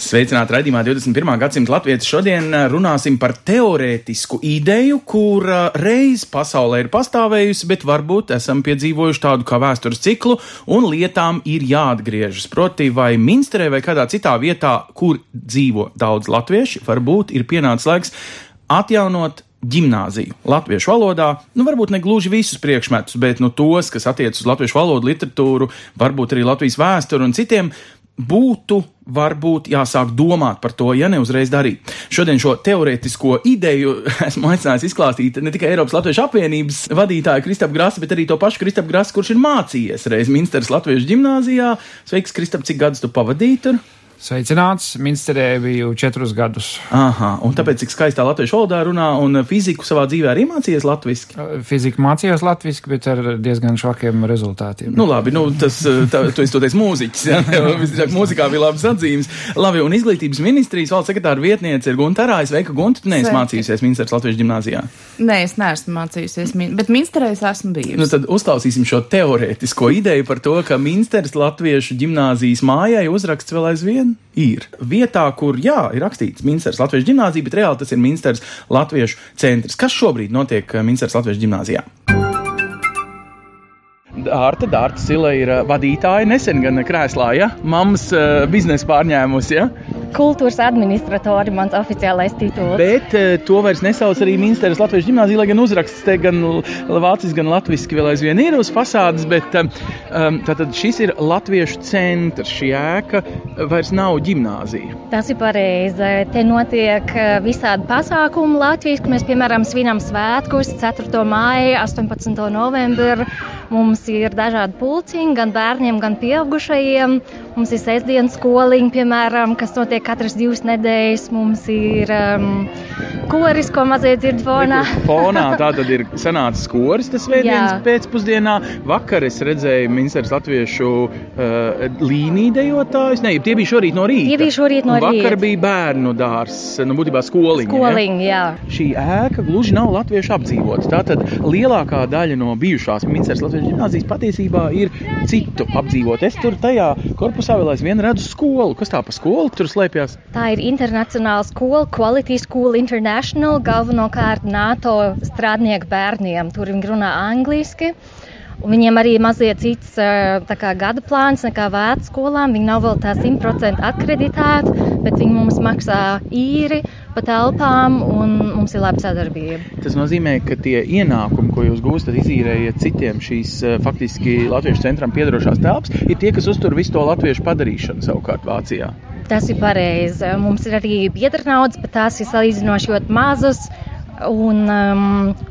Sveicināti raidījumā 21. gadsimta latvieši. Šodien eh, runāsim par teorētisku ideju, kura reiz pasaulē ir pastāvējusi, bet varbūt esam piedzīvojuši tādu kā vēstures ciklu, un lietām ir jāatgriežas. Proti, vai Minsterē vai kādā citā vietā, kur dzīvo daudz latviešu, varbūt ir pienācis laiks atjaunot gimnāziju latviešu valodā. Nu, varbūt ne gluži visus priekšmetus, bet nu, tos, kas attiecas uz latviešu valodu, literatūru, varbūt arī Latvijas vēsturi un citiem būtu varbūt jāsāk domāt par to, ja ne uzreiz darīt. Šodien šo teorētisko ideju esmu aicinājis izklāstīt ne tikai Eiropas Latviešu apvienības vadītāju Kristapu Grasu, bet arī to pašu Kristapu Grasu, kurš ir mācījies reiz Minsteras Latviešu gimnāzijā. Sveiks, Kristap, cik gadus tu pavadīji tur? Sveicināts! Minsterē biju četrus gadus. Aha, un tāpēc, cik skaistā latviešu valodā runā un fiziku savā dzīvē arī mācījies latviski. Fiziku mācījos latviešu, bet ar diezgan švakiem rezultātiem. Nu, labi, nu, tas, tā, tu esi toties mūziķis, ja? Visdrīzāk mūzikā bija labas atzīmes. Labi, un izglītības ministrijas valsts sekretāra vietniece ir Gunta Arāja. Sveika, Gunta, tu neesi mācījusies Minsteras Latviešu gimnāzijā. Nē, es neesmu mācījusies, bet Minsterē es esmu bijusi. Nu, tad uzklausīsim šo teorētisko ideju par to, ka Minsteras Latviešu gimnāzijas mājai uzraksts vēl aizvien ir. Vietā, kur, jā, ir rakstīts Minsteras Latviešu gimnāzija, bet reāli tas ir Minsteras Latviešu centrs. Kas šobrīd notiek eh, Minsteras Latviešu gimnāzijā? Dārta, Dārta Sila ir eh, vadītāja, nesen gan krēslā, ja? Mammas uh, biznesa pārņēmusi, ja? Kultūras administratori mans oficiālais tituls. Bet uh, to vairs nesauc arī Minsteras Latviešu gimnāzija, lai gan uzraksts te gan vāciski, gan latviski vēl aizvien ir uz fasādes, bet um, tātad šis ir Latviešu centrs, šī ēka vairs nav gimnāzija. Tas ir pareizi. Te notiek visādi pasākumi Latvijas, mēs, piemēram, svinam svētkus 4. māja, 18. novembri. Mums ir dažādi pulciņi, gan bērniem, gan pieaugušajiem. Mums ir sestdienas skoliņi, piemēram, kas notiek katras divas nedēļas. Mums ir um, koris, ko mazie dzird fonā. Fonā tā tad ir sanācis koris tas svētdienas Jā. pēcpusdienā. Vakar es redzēju Minsteras Latviešu uh, līniju dejotājus. Nē, tie bija šorīt no rīta. Tie bija šorīt no Un Vakar rīta. bija bērnu dārs, nu būtībā skoliņa. ja? Skoliņi, jā. šī ēka gluži nav latviešu apdzīvota. Tātad lielākā daļa no bijušās Minsteras Latvijas gimnāzijas patiesībā ir citu apdzīvota. Es tur tajā korpusā vēl aizvien redzu skolu. Kas tā pa skolu tur slēpjas? Tā ir internacionāla skola, Quality School International, galvenokārt NATO strādnieku bērniem. Tur viņi runā angliski. Viņiem arī mazliet cits eh, kā gada plāns nekā vērts skolām. Viņi nav vēl tā 100% akreditēti, bet viņi mums maksā īri pa telpām un mums ir laba sadarbība. Tas nozīmē, ka tie ienākumi, ko jūs gūstat, izīrējot citiem šīs eh, faktiski Latviešu centram piedarošās telpas, ir tie, kas uztur visu to latviešu padarīšanu savukārt Vācijā. Tas ir pareizi. Mums ir arī biedra naudas, bet tās ir salīdzinoši ļoti mazas. Un um,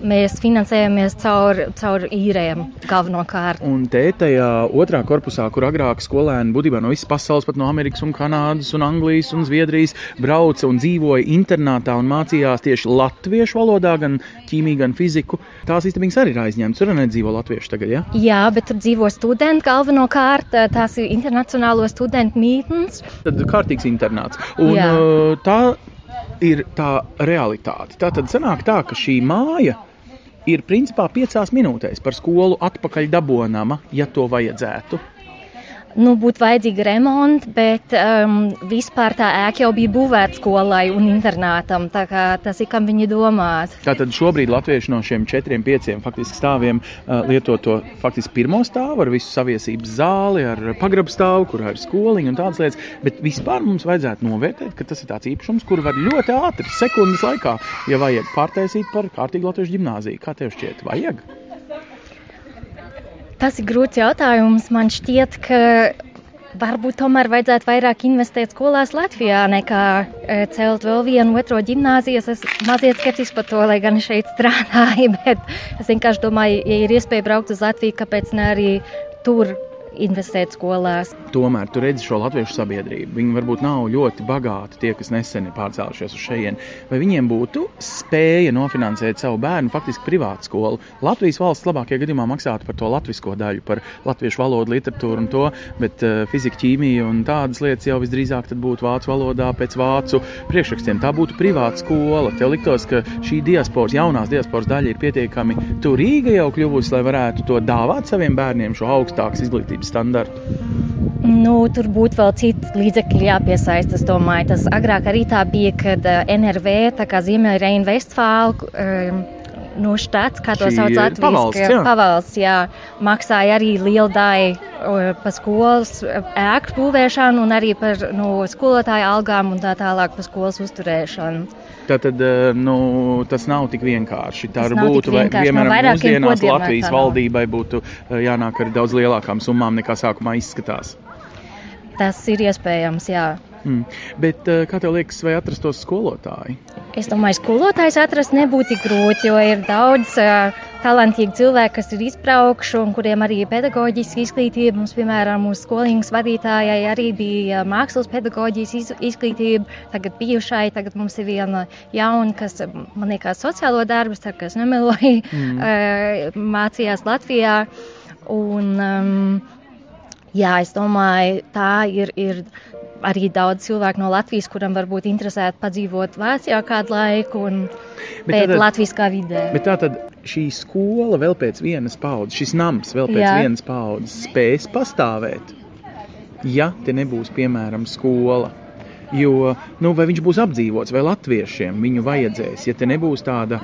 mēs finansējamies caur, caur īrēm galvenokārt. Un te tajā otrā korpusā, kur agrāk skolēni būtībā no visas pasaules, pat no Amerikas, un Kanādas, un Anglijas un Zviedrijas brauca un dzīvoja internātā un mācījās tieši latviešu valodā, gan ķīmiju, gan fiziku. Tās īstenībā arī ir aizņemtas. Tur nedzīvo latvieši tagad, ja? Jā, bet tur dzīvo studenti galvenokārt. Tās ir internacionālo studentu mītnes. Tad kārtīgs internāts. Un Jā. uh, tā ir tā realitāte. Tā tad sanāk tā, ka šī māja ir principā piecās minūtēs par skolu atpakaļ dabonama, ja to vajadzētu. Nu, būtu vajadzīga remonta, bet um, vispār tā ēka jau bija būvēta skolai un internātam. Tas ir, kam viņi domāt. Tātad šobrīd latvieši no šiem četriem, pieciem faktiski stāviem uh, lieto to faktiski pirmo stāvu ar visu saviesības zāli, ar pagrabu stāvu, kur ir skoliņa un tādas lietas. Bet vispār mums vajadzētu novērtēt, ka tas ir tāds īpašums, kuru var ļoti ātri, sekundes laikā, ja vajag pārtaisīt par kārtīgu latviešu gimnāziju. Kā tev šķiet, vajag? Tas ir grūts jautājums. Man šķiet, ka varbūt tomēr vajadzētu vairāk investēt skolās Latvijā nekā e, celt vēl vienu otro gimnāziju. Es mazliet skeptisks par to, lai gan šeit strādāju, bet es vienkārši domāju, ja ir iespēja braukt uz Latviju, kāpēc ne arī tur investēt skolās. Tomēr tu redzi šo latviešu sabiedrību. Viņi varbūt nav ļoti bagāti, tie, kas nesen ir pārcēlušies uz šejienes. Vai viņiem būtu spēja nofinansēt savu bērnu faktiski privātu skolu? Latvijas valsts labākajā gadījumā maksātu par to latviešu daļu, par latviešu valodu, literatūru un to, bet uh, fizika, ķīmija un tādas lietas jau visdrīzāk būtu vācu valodā pēc vācu priekšrakstiem. Tā būtu privāta skola. Tev liktos, ka šī diasporas, jaunās diasporas daļa ir pietiekami turīga jau kļuvusi, lai varētu to dāvāt saviem bērniem šo augstākas izglītības standartu. Nu, tur būtu vēl citi līdzekļi jāpiesaista. Es domāju, tas agrāk arī tā bija, kad eh, NRV, tā kā Ziemeļreina No štats, kā to sauc Latvijas pavalsts, jā. pavalsts, jā, maksāja arī uh, par skolas ēku būvēšanu un arī par no, skolotāju algām un tā tālāk par skolas uzturēšanu. Tātad eh, nu, tas nav tik vienkārši. Tā Tas būtu, vai, no piemēram, vairākiem mūsdienās Latvijas valdībai būtu eh, jānāk ar daudz lielākām summām nekā sākumā izskatās. Tas ir iespējams, jā. Mm. Bet, eh, kā tev liekas, vai atrastos skolotāji? Es domāju, skolotājs atrast nebūtu tik grūti, jo ir daudz uh, talantīgi cilvēki, kas ir izbraukuši un kuriem arī ir pedagoģiska izglītība. Mums, piemēram, mūsu skolīnas vadītājai arī bija mākslas pedagoģijas iz, izglītība, tagad bijušai, tagad mums ir viena jauna, kas, man liekas, sociālo darbu, es ceru, ka es nemeloju, mm. uh, mācījās Latvijā. Un, um, jā, es domāju, tā ir. ir arī daudz cilvēku no Latvijas, kuram varbūt interesētu padzīvot Vācijā kādu laiku, un pēc Latvijas kā vidē. Bet tā tad šī skola vēl pēc vienas paudzes, šis nams vēl pēc Jā. vienas paudzes spēs pastāvēt, ja te nebūs, piemēram, skola. Jo, nu, vai viņš būs apdzīvots, vai latviešiem viņu vajadzēs, ja te nebūs tāda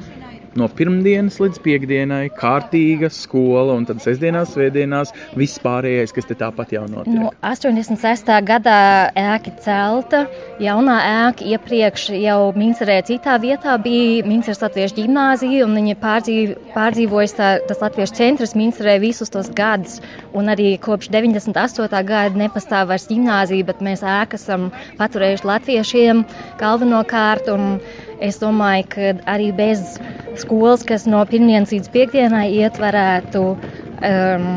no pirmdienas līdz piekdienai kārtīga skola, un tad sestdienās, svētdienās viss pārējais, kas te tāpat jau notiek. Nu, 86. gadā ēka celta, jaunā ēka iepriekš jau Mincerē citā vietā bija Minceres Latviešu ģimnāzija, un viņi pārdzīv, pārdzīvojas tā, tas Latviešu centrs Mincerē visus tos gadus, un arī kopš 98. gada nepastāv vairs ģimnāzija, bet mēs ēku esam paturējuši latviešiem galvenokārt, un es domāju, ka arī bez skolas, kas no pirmdienas līdz piekdienai iet, varētu um,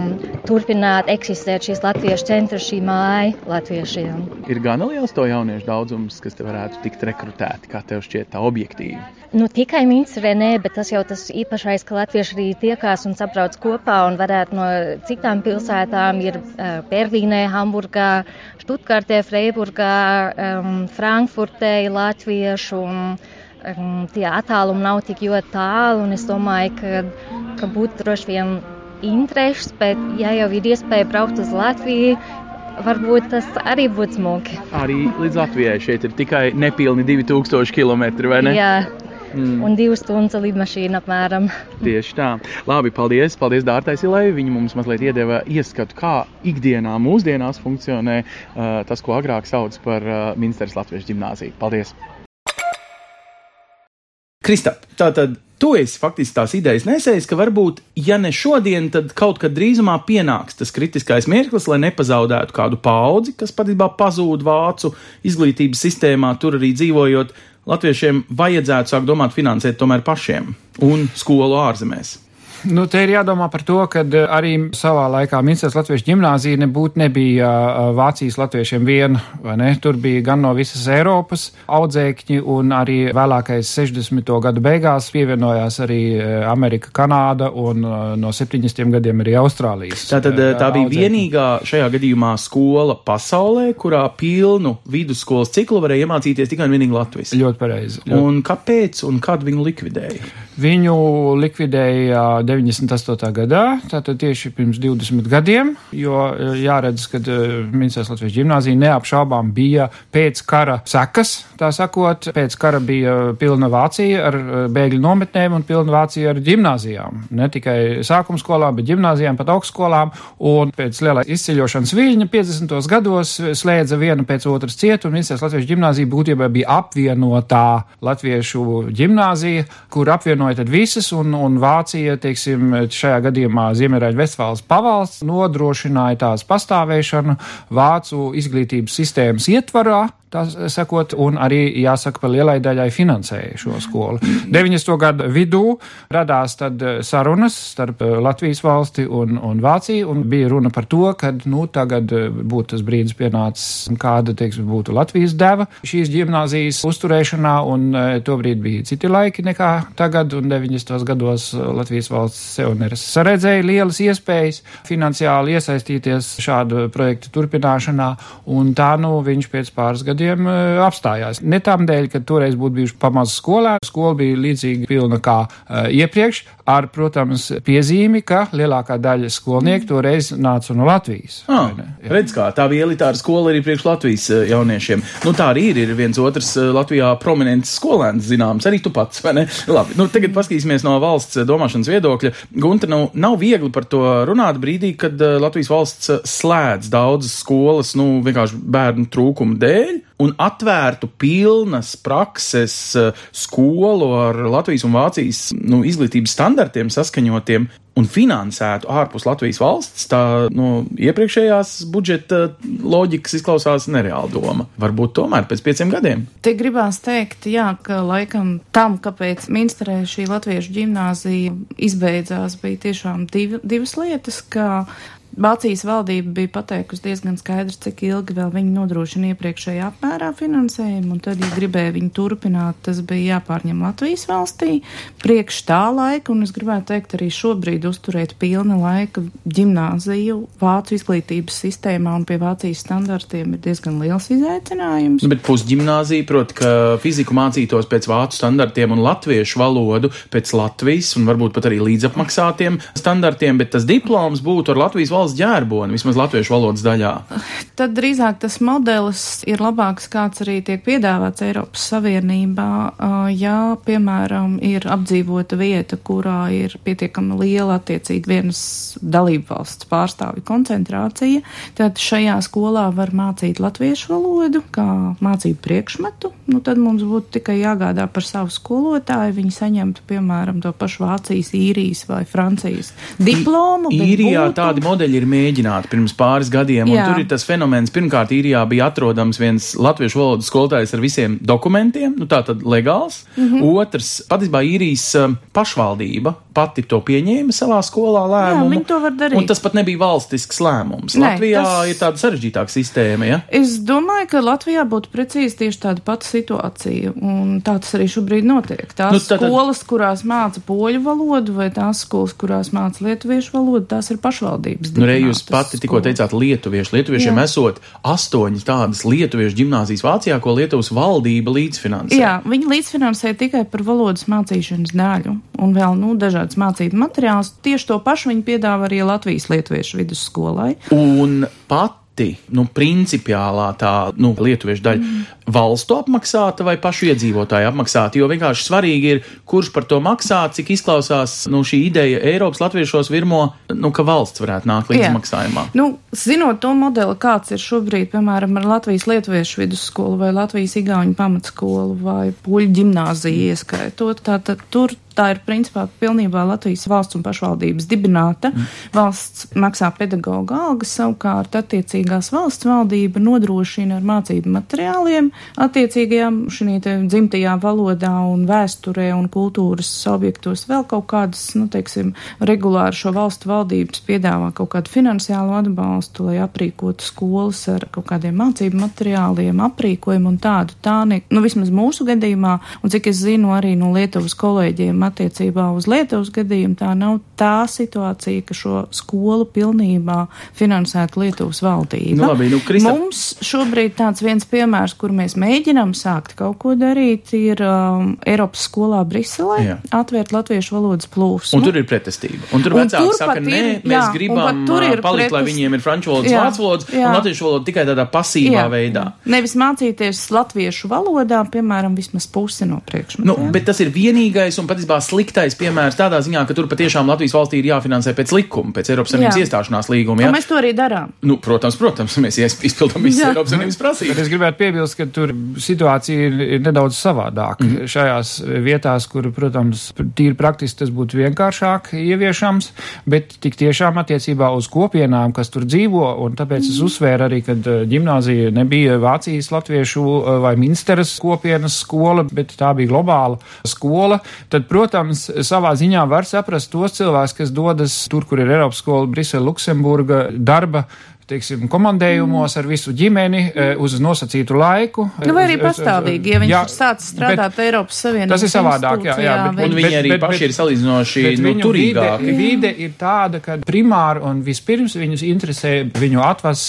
turpināt eksistēt šīs latviešu centra, šī māja latviešiem. Ir gana liels to jauniešu daudzums, kas te varētu tikt rekrutēti, kā tev šķiet tā objektīvi. Nu, tikai Minstrē, nē, bet tas jau tas īpašais, ka latvieši arī tiekās un sabrauc kopā un varētu no citām pilsētām ir uh, Berlīnē, Hamburgā, Štutgartē, Freiburgā, um, Frankfurtē latviešu. Un, um, tie attālumi nav tik ļoti tālu, un es domāju, ka, ka būtu droši vien intereses, bet ja jau ir iespēja braukt uz Latviju, varbūt tas arī būtu smuki. Arī līdz Latvijai šeit ir tikai nepilni 2000 km, vai ne? Jā, mm. un divas stundas lidmašīna apmēram. Tieši tā. Labi, paldies. Paldies Dārtai Silai. Viņa mums mazliet iedeva ieskatu, kā ikdienā mūsdienās funkcionē uh, tas, ko agrāk sauc par uh, Minsteras Latviešu ģimnāziju. Paldies! Kristap, tātad tu esi faktiski tās idejas nesējis, ka varbūt, ja ne šodien, tad kaut kad drīzumā pienāks tas kritiskais mirklis, lai nepazaudētu kādu paudzi, kas patiesībā pazūd vācu izglītības sistēmā, tur arī dzīvojot. Latviešiem vajadzētu sākt domāt finansēt tomēr pašiem un skolu ārzemēs. Nu, te ir jādomā par to, ka arī savā laikā Minstras Latviešu ģimnāzija nebūtu nebija ā, Vācijas latviešiem viena, vai ne? Tur bija gan no visas Eiropas audzēkņi, un arī vēlākais 60. gadu beigās pievienojās arī ā, Amerika, Kanāda, un no 70. gadiem arī Austrālijas. Tātad tā bija audzēkņi. vienīgā šajā gadījumā skola pasaulē, kurā pilnu vidusskolas ciklu varēja iemācīties tikai un vienīgi Latvijas. Ļoti pareizi. Ļoti. Un kāpēc un kad viņu likvidēja? Viņu likvidēja 98. gadā, tātad tieši pirms 20 gadiem, jo eh, jāredz, ka Minētas Latvijas gimnāzija neapšaubām bija pēc kara sekas, tā sakot, pēc kara bija pilna Vācija ar eh, bēgļu nometnēm un pilna Vācija ar gimnāzijām. Ne tikai sākuma skolām, bet gimnāzijām, pat augstskolām, un pēc lielā izceļošanas viļņa 50. gados slēdza vienu pēc otras cietu, un Minētas Latvijas gimnāzija būtībā bija apvienotā latviešu gimnāzija, kur apvienoja tad visas, un, un Vācija, teiksim, šajā gadījumā Ziemeļraļa Vestfāles pavalsts nodrošināja tās pastāvēšanu Vācu izglītības sistēmas ietvarā, tā sakot, un arī jāsaka par lielai daļai finansēja šo skolu. 90. gadu vidū radās tad sarunas starp Latvijas valsti un, un Vāciju, un bija runa par to, ka, nu, tagad būtu tas brīdis pienācis, kāda, teiksim, būtu Latvijas deva šīs ģimnāzijas uzturēšanā, un tobrīd bija citi laiki nekā tagad, un 90. gados Latvijas valsts sev neredzēja lielas iespējas finansiāli iesaistīties šādu projektu turpināšanā, un tā, nu, viņš pēc pāris gadiem apstājās. Ne tam dēļ, ka toreiz būtu bijuši pamazs skolā, skola bija līdzīgi pilna kā uh, iepriekš, ar, protams, piezīmi, ka lielākā daļa skolnieku toreiz nāca no Latvijas. Ah, redz kā, tā bija elitāra skola arī priekš Latvijas jauniešiem. Nu, tā arī ir, ir viens otrs Latvijā prominents skolēns, zināms, arī tu pats, vai ne? Labi, nu, tagad paskatīsimies no valsts domāšanas viedokļa. Gunta, nu, nav viegli par to runāt brīdī, kad Latvijas valsts slēdz daudzas skolas, nu, vienkārši bērnu trūkumu dēļ un atvērtu pilnas prakses skolu ar Latvijas un Vācijas nu, izglītības standartiem saskaņotiem un finansētu ārpus Latvijas valsts, tā no iepriekšējās budžeta loģikas izklausās nereāla doma. Varbūt tomēr pēc pieciem gadiem. Te gribās teikt, jā, ka laikam tam, kāpēc Minsterē šī latviešu ģimnāzija izbeidzās, bija tiešām div, divas lietas, ka Vācijas valdība bija pateikusi diezgan skaidrs, cik ilgi vēl viņi nodrošina iepriekšējā apmērā finansējumu, un tad, ja gribēja viņu turpināt, tas bija jāpārņem Latvijas valstī priekš tā laika, un es gribētu teikt arī šobrīd uzturēt pilna laika ģimnāziju Vācu izglītības sistēmā un pie Vācijas standartiem ir diezgan liels izaicinājums. Nu, bet pusģimnāzija, proti, ka fiziku mācītos pēc Vācu standartiem un latviešu valodu pēc Latvijas un varbūt pat arī līdzapmaksātiem standartiem, bet tas diploms būtu ar Latvijas valsts ģērboni, vismaz latviešu valodas daļā. Tad drīzāk tas modelis ir labāks, kāds arī tiek piedāvāts Eiropas Savienībā. Ja, piemēram, ir apdzīvota vieta, kurā ir pietiekami liela attiecīgi vienas dalību valsts pārstāvju koncentrācija, tad šajā skolā var mācīt latviešu valodu kā mācību priekšmetu. Nu, tad mums būtu tikai jāgādā par savu skolotāju. Viņi saņemtu, piemēram, to pašu Vācijas, īrijas vai Francijas diplomu. Īrijā būtu... tādi modeļi ir mēģināti pirms pāris gadiem, tur ir tas fenomens. Pirmkārt, īrijā bija atrodams viens latviešu valodas skolotājs ar visiem dokumentiem, nu tā tad legāls. Mm -hmm. Otrs, patiesībā īrijas pašvaldība pati to pieņēma savā skolā lēmumu. Jā, viņi to var darīt. Un tas pat nebija valstisks lēmums. Nē, Latvijā tas... ir tāda sarežģītāka sistēma, ja? Es domāju, ka Latvijā būtu precīzi tieši tāda pati situācija, un tā tas arī šobrīd notiek. Tās nu, tātad... skolas, kurās māca poļu valodu, vai tās skolas, kurās māca lietuviešu valodu, tās ir pašvaldības. Nu, re, jūs pati tikko teicāt lietuviešu. Lietuviešiem Jā. esot astoņas tādas lietuviešu gimnāzijas Vācijā, ko Lietuvas valdība līdzfinansē. Jā, viņi līdzfinansē tikai par valodas mācīšanas daļu un vēl, nu, dažādas mācību materiālus. Tieši to pašu viņi piedāvā arī Latvijas lietuviešu vidusskolai. Un pat pati, nu, principiālā tā, nu, lietuviešu daļa mm. valstu apmaksāta vai pašu iedzīvotāju apmaksāta, jo vienkārši svarīgi ir, kurš par to maksā, cik izklausās, nu, šī ideja Eiropas latviešos virmo, nu, ka valsts varētu nākt līdz Jā. maksājumā. Nu, zinot to modeli, kāds ir šobrīd, piemēram, ar Latvijas lietuviešu vidusskolu vai Latvijas igauņu pamatskolu vai puļu ģimnāziju ieskaitot, tātad tur tā ir principā pilnībā Latvijas valsts un pašvaldības dibināta. Mm. Valsts maksā pedagoģa algas, savukārt attiecīgās valsts valdība nodrošina ar mācību materiāliem attiecīgajām šī dzimtajā valodā un vēsturē un kultūras objektos vēl kaut kādas, nu, teiksim, regulāri šo valstu valdības piedāvā kaut kādu finansiālu atbalstu, lai aprīkotu skolas ar kaut kādiem mācību materiāliem, aprīkojumu un tādu. Tā, ne, nu, vismaz mūsu gadījumā, un cik es zinu arī no Lietuvas kolēģiem attiecībā uz Lietuvas gadījumu, tā nav tā situācija, ka šo skolu pilnībā finansētu Lietuvas valdība. Nu, labi, nu, Krista... Mums šobrīd tāds viens piemērs, kur mēs mēģinām sākt kaut ko darīt, ir um, Eiropas skolā Briselē jā. atvērt latviešu valodas plūsmu. Un tur ir pretestība. Un tur vecāki saka, nē, mēs jā, gribam palikt, pretest... lai viņiem ir franču valodas, vācu valodas un latviešu valoda tikai tādā pasīvā jā. veidā. Nevis mācīties latviešu valodā, piemēram, vismaz pusi no priekšmetiem. Nu, bet tas ir vienīgais un patiesībā sliktais piemērs tādā ziņā, ka tur patiešām Latvijas valstī ir jāfinansē pēc likuma, pēc Eiropas Savienības iestāšanās līguma. Ja? mēs to arī darām. Nu, protams, protams, mēs izpildām visas. Eiropas Savienības Bet prasības. es gribētu piebilst, ka tur situācija ir, ir nedaudz savādāka. Mm. Šajās vietās, kur, protams, tīri praktiski tas būtu vienkāršāk ieviešams, bet tik tiešām attiecībā uz kopienām, kas tur dzīvo, un tāpēc es uzsvēru arī, ka ģimnāzija nebija Vācijas latviešu eh, vai Minsteras kopienas skola, bet tā bija globāla skola. Tad, protams, savā ziņā var saprast tos cilvēkus, kas dodas tur, kur ir Eiropas skola, Brisele, Luksemburga, darba teiksim, komandējumos ar visu ģimeni eh, uz nosacītu laiku. Nu, vai arī pastāvīgi, ja viņš Jā, ir sācis strādāt bet Eiropas Savienības Tas ir savādāk, jā, jā, bet- Un bet- viņi arī bet- paši bet- ir salīdzinoši Bet nu, turīgāki. Vide, vide ir tāda, ka primāri un vispirms viņus interesē viņu atvas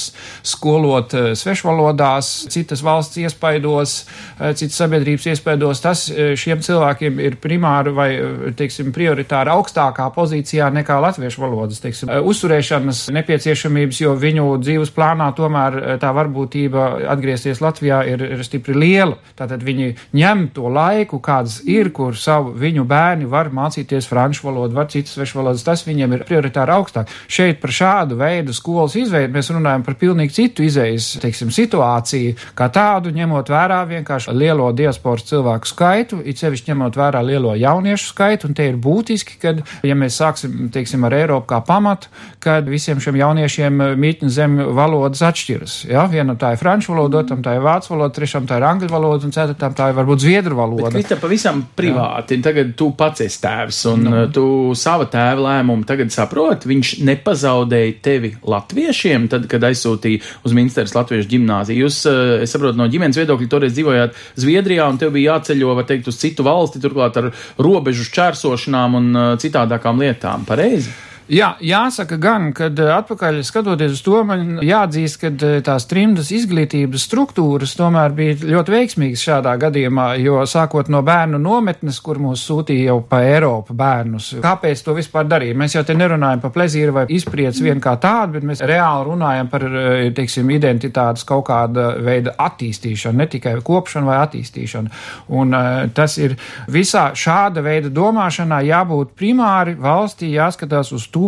skolot eh, svešvalodās, citas valsts iespaidos, eh, citas sabiedrības iespaidos. Tas eh, šiem cilvēkiem ir primāri vai, eh, teiksim, prioritāri augstākā pozīcijā nekā latviešu valodas, teiksim, eh, uzturēšanas nepieciešamības, jo viņu dzīves plānā tomēr eh, tā varbūtība atgriezties Latvijā ir, ir stipri liela. Tātad viņi ņem to laiku, kāds ir, kur savu viņu bērni var mācīties franču valodu, var citas svešu valodas. Tas viņiem ir prioritāri augstāk. Šeit par šādu veidu skolas izveidu mēs runājam par pilnīgi citu izējas, teiksim, situāciju, kā tādu, ņemot vērā vienkārši lielo diasporas cilvēku skaitu, it sevišķi ņemot vērā lielo jauniešu skaitu, un te ir būtiski, kad, ja mēs sāksim, teiksim, ar Eiropu kā pamatu, kad visiem šiem jauniešiem mītņu zemju valodas atšķiras. Ja? Vienam tā ir franču valoda, otram tā ir vācu valoda, trešam tā ir angļu valoda, un ceturtam tā ir varbūt zviedru valoda. Krista, pavisam privāti. Tagad tu pats esi tēvs, un Nu. no. tu sava tēva lēmumu tagad saproti. Viņš nepazaudēja tevi latviešiem, tad, kad aizsūtīja uz Minsteras latviešu ģimnāziju. Jūs, eh, es saprotu, no ģimenes viedokļa toreiz dzīvojāt Zviedrijā, un tev bija jāceļo, var teikt, uz citu valsti, turklāt ar robežu šķērsošanām un eh, citādākām lietām. Pareizi? Jā, jāsaka gan, kad eh, atpakaļ skatoties uz to, man jāatzīst, ka eh, tās trimdas izglītības struktūras tomēr bija ļoti veiksmīgas šādā gadījumā, jo sākot no bērnu nometnes, kur mūs sūtīja jau pa Eiropu bērnus. Kāpēc to vispār darīja? Mēs jau te nerunājam par plezīru vai izpriec vien kā tādu, bet mēs reāli runājam par, eh, teiksim, identitātes kaut kāda veida attīstīšanu, ne tikai kopšanu vai attīstīšanu. Un tas ir visā šāda veida domāšanā jābūt primāri valstī jāskatās uz to,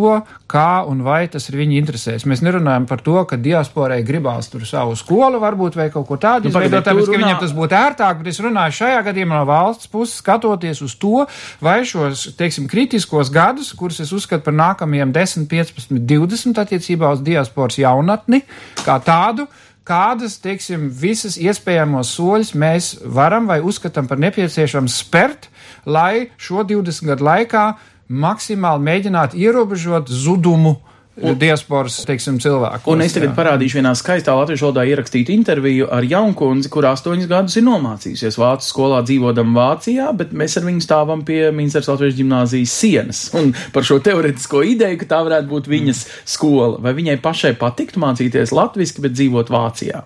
kā un vai tas ir viņa interesēs. Mēs nerunājam par to, ka diasporai gribās tur savu skolu varbūt vai kaut ko tādu Nu, izveidot, tāpēc, ka runā- viņiem tas būtu ērtāk, bet es runāju šajā gadījumā no valsts puses skatoties uz to, vai šos, teiksim, kritiskos gadus, kurus es uzskatu par nākamajiem 10, 15, 20 attiecībā uz diasporas jaunatni, kā tādu, kādas, teiksim, visas iespējamos soļus mēs varam vai uzskatām par nepieciešams spērt, lai šo 20 gadu laikā maksimāli mēģinātu ierobežot zudumu un, diasporas, teiksim, cilvēku. Un es tagad parādīšu vienā skaistā latviešu valodā ierakstītu interviju ar Jaunkundzi, kur astoņus gadus ir nomācījusies vācu skolā dzīvodam Vācijā, bet mēs ar viņu stāvam pie Minstras latviešu ģimnāzijas sienas. Un par šo teoretisko ideju, ka tā varētu būt viņas skola. Vai viņai pašai patiktu mācīties latviski, bet dzīvot Vācijā?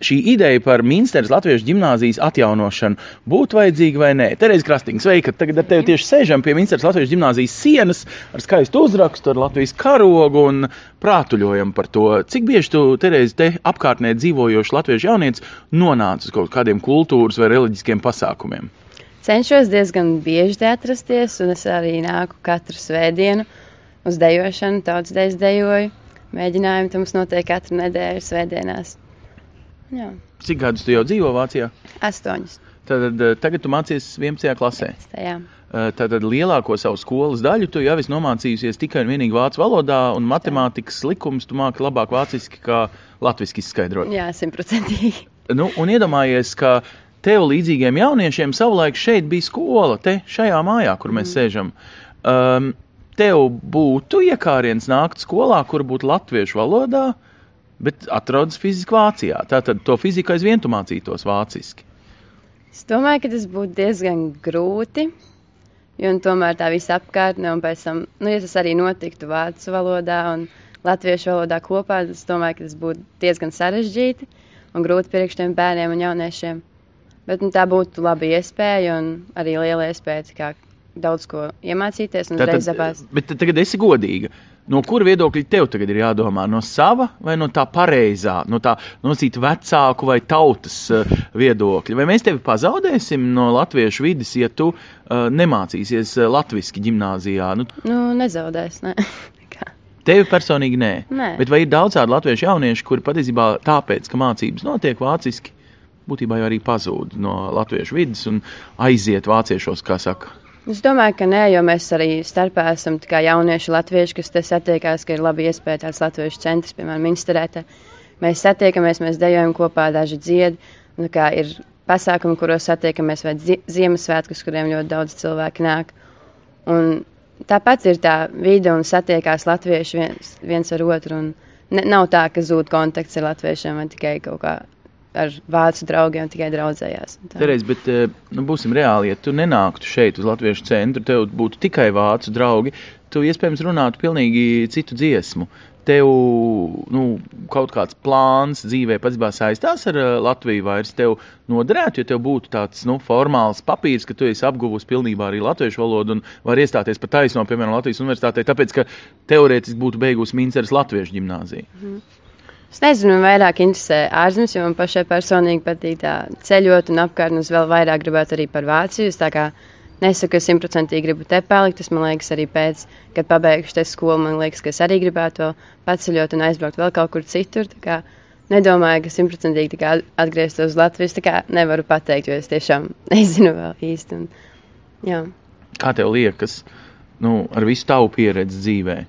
Šī ideja par Minsteras latviešu ģimnāzijas atjaunošanu būtu vajadzīga vai nē? Terēz Krastīns, sveika! Tagad ar tevi tieši sēžam pie Minsteras latviešu ģimnāzijas sienas ar skaistu uzrakstu, ar Latvijas karogu un prātuļojam par to. Cik bieži tu, Terēz, te apkārtnē dzīvojoši latviešu jaunietis nonāc uz kaut kādiem kultūras vai reliģiskiem pasākumiem? Cenšos diezgan bieži te atrasties, un es arī nāku katru svētdienu uz dejošanu, tautas dejas dejoju. Mēģinājumi tam mums notiek katru nedēļu svētdienās. Jā, Cik gadus tu jau dzīvo Vācijā? astoņas. Tad eh, tagad tu mācies 11. klasē. Tajā. Eh, Tātad lielāko savu skolas daļu tu jau esi nomācījusies tikai un vienīgi vācu valodā, un matemātikas likums tu māki labāk vāciski kā latviski izskaidrot. Jā, simtprocentīgi. Nu, un iedomājies, ka tev līdzīgiem jauniešiem savulaik šeit bija skola, te šajā mājā, kur mēs sēžam. Um, tev būtu iekāriens nākt skolā, kur būtu latviešu valodā, bet atrodas fiziski Vācijā. Tātad to fiziku aizvien tu mācītos vāciski. Es domāju, ka tas būtu diezgan grūti, jo tomēr tā visa apkārtne, un pēc tam, nu, ja tas arī notiktu vācu valodā un latviešu valodā kopā, tad es domāju, ka tas būtu diezgan sarežģīti un grūti priekš tiem bērniem un jauniešiem. Bet nu, tā būtu laba iespēja un arī liela iespēja daudz ko iemācīties un uzreiz apēst. bet tagad esi godīga. No kura viedokļa tev tagad ir jādomā? No sava vai no tā pareizā, no tā nosīt vecāku vai tautas uh, viedokļa? Vai mēs tevi pazaudēsim no latviešu vidas, ja tu uh, nemācīsies uh, latviski ģimnāzijā? Nu, Nu, nezaudēs, ne. tevi personīgi nē. Nē. Bet vai ir daudz tādu latviešu jauniešu, kuri patiesībā tāpēc, ka mācības notiek vāciski, būtībā jau arī pazūd no latviešu vidas un aiziet vāciešos, kā saka? Es domāju, ka nē, jo mēs arī starpā esam jaunieši latvieši, kas te satiekās, ka ir labi iespēja tāds latviešu centrs, piemēram, Minsterētā. Mēs satiekamies, mēs dejojam kopā, daži dzied, kā ir pasākumi, kuros satiekamies, vai zi- Ziemassvētkus, kuriem ļoti daudz cilvēku nāk. Un tāpat ir tā vide un satiekās latvieši viens, viens ar otru, un ne, nav tā, ka zūd kontakts ar latviešiem vai tikai kaut kā ar vācu draugiem tikai draudzējās. Terēs, bet eh, nu, būsim reāli, ja tu nenāktu šeit uz Latviešu centru, tev būtu tikai vācu draugi, tu iespējams runātu pilnīgi citu dziesmu. Tev nu, kaut kāds plāns dzīvē patiesībā saistās ar eh, Latviju vairs tev noderētu, ja tev būtu tāds nu, formāls papīrs, ka tu esi apguvusi pilnībā arī latviešu valodu un var iestāties par taisno, piemēram, Latvijas universitātē, tāpēc, ka teorētiski būtu beigusi Minceras Latviešu ģimnāziju. Es nezinu, man vairāk interesē ārzemes, jo man pašai personīgi patīk tā ceļot un apkārt, un es vēl vairāk gribētu arī par Vāciju. Es tā kā nesaku, ka simtprocentīgi gribu te palikt. Tas man liekas arī pēc, kad pabeigšu te skolu, man liekas, ka es arī gribētu vēl paceļot un aizbraukt vēl kaut kur citur. Kā nedomāju, ka simtprocentīgi atgrieztos uz Latviju. Tā kā nevaru pateikt, jo es tiešām nezinu vēl īsti. Un, jā. Kā tev liekas, nu, ar visu tavu pieredzi dzīvē?